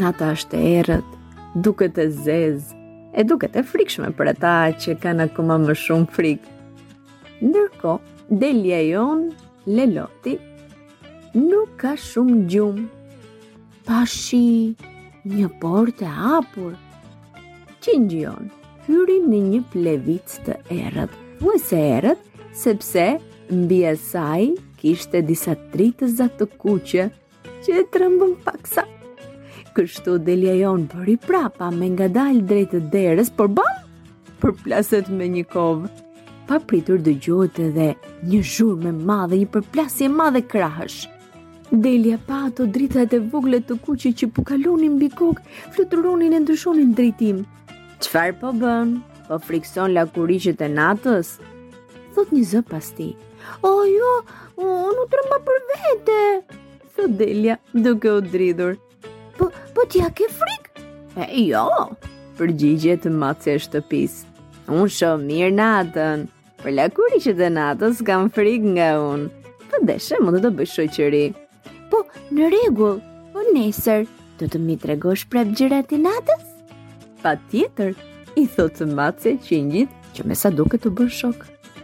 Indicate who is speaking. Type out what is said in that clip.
Speaker 1: Nata është e errët, duket e zezë, e duket e frikshme për ata që kanë akoma më shumë frikë. Ndërkohë, delja jonë, Leloti, nuk ka shumë gjumë. Pa, shih, një portë e hapur, qengji jonë, hyri në një plevicë të errët. Thuajse e errët, sepse mbi të kishte disa dritëza të kuqe, që e trembën paksa. Kështu delja jonë bëri prapa me ngadalë drejt derës, por bam, përplaset me një kovë. Papritur dëgjohet edhe një zhurmë e madhe, një përplasje e madhe krahësh. Delja pa ato dritat e vogla të kuqe që po kalonin mbi kokë, fluturonin e ndryshonin drejtim. Çfarë po bën? Po frikëson lakuriqët e natës? Thotë një zë pas tij. O jo, unë u tremba për vete. Thotë delja duke u dridhur. Po, po ti a ke frikë? E jo, përgjigjet macja e shtëpisë. Unë shoh mirë natën. Por lakuriqët e natës kanë frikë nga unë. Po deshe mund të të bëj shoqëri. Po, në rregull, po nesër, do të m'i tregosh prapë gjërat e natës? Patjetër, i thotë macja qengjit që me sa duket u bënë shokë.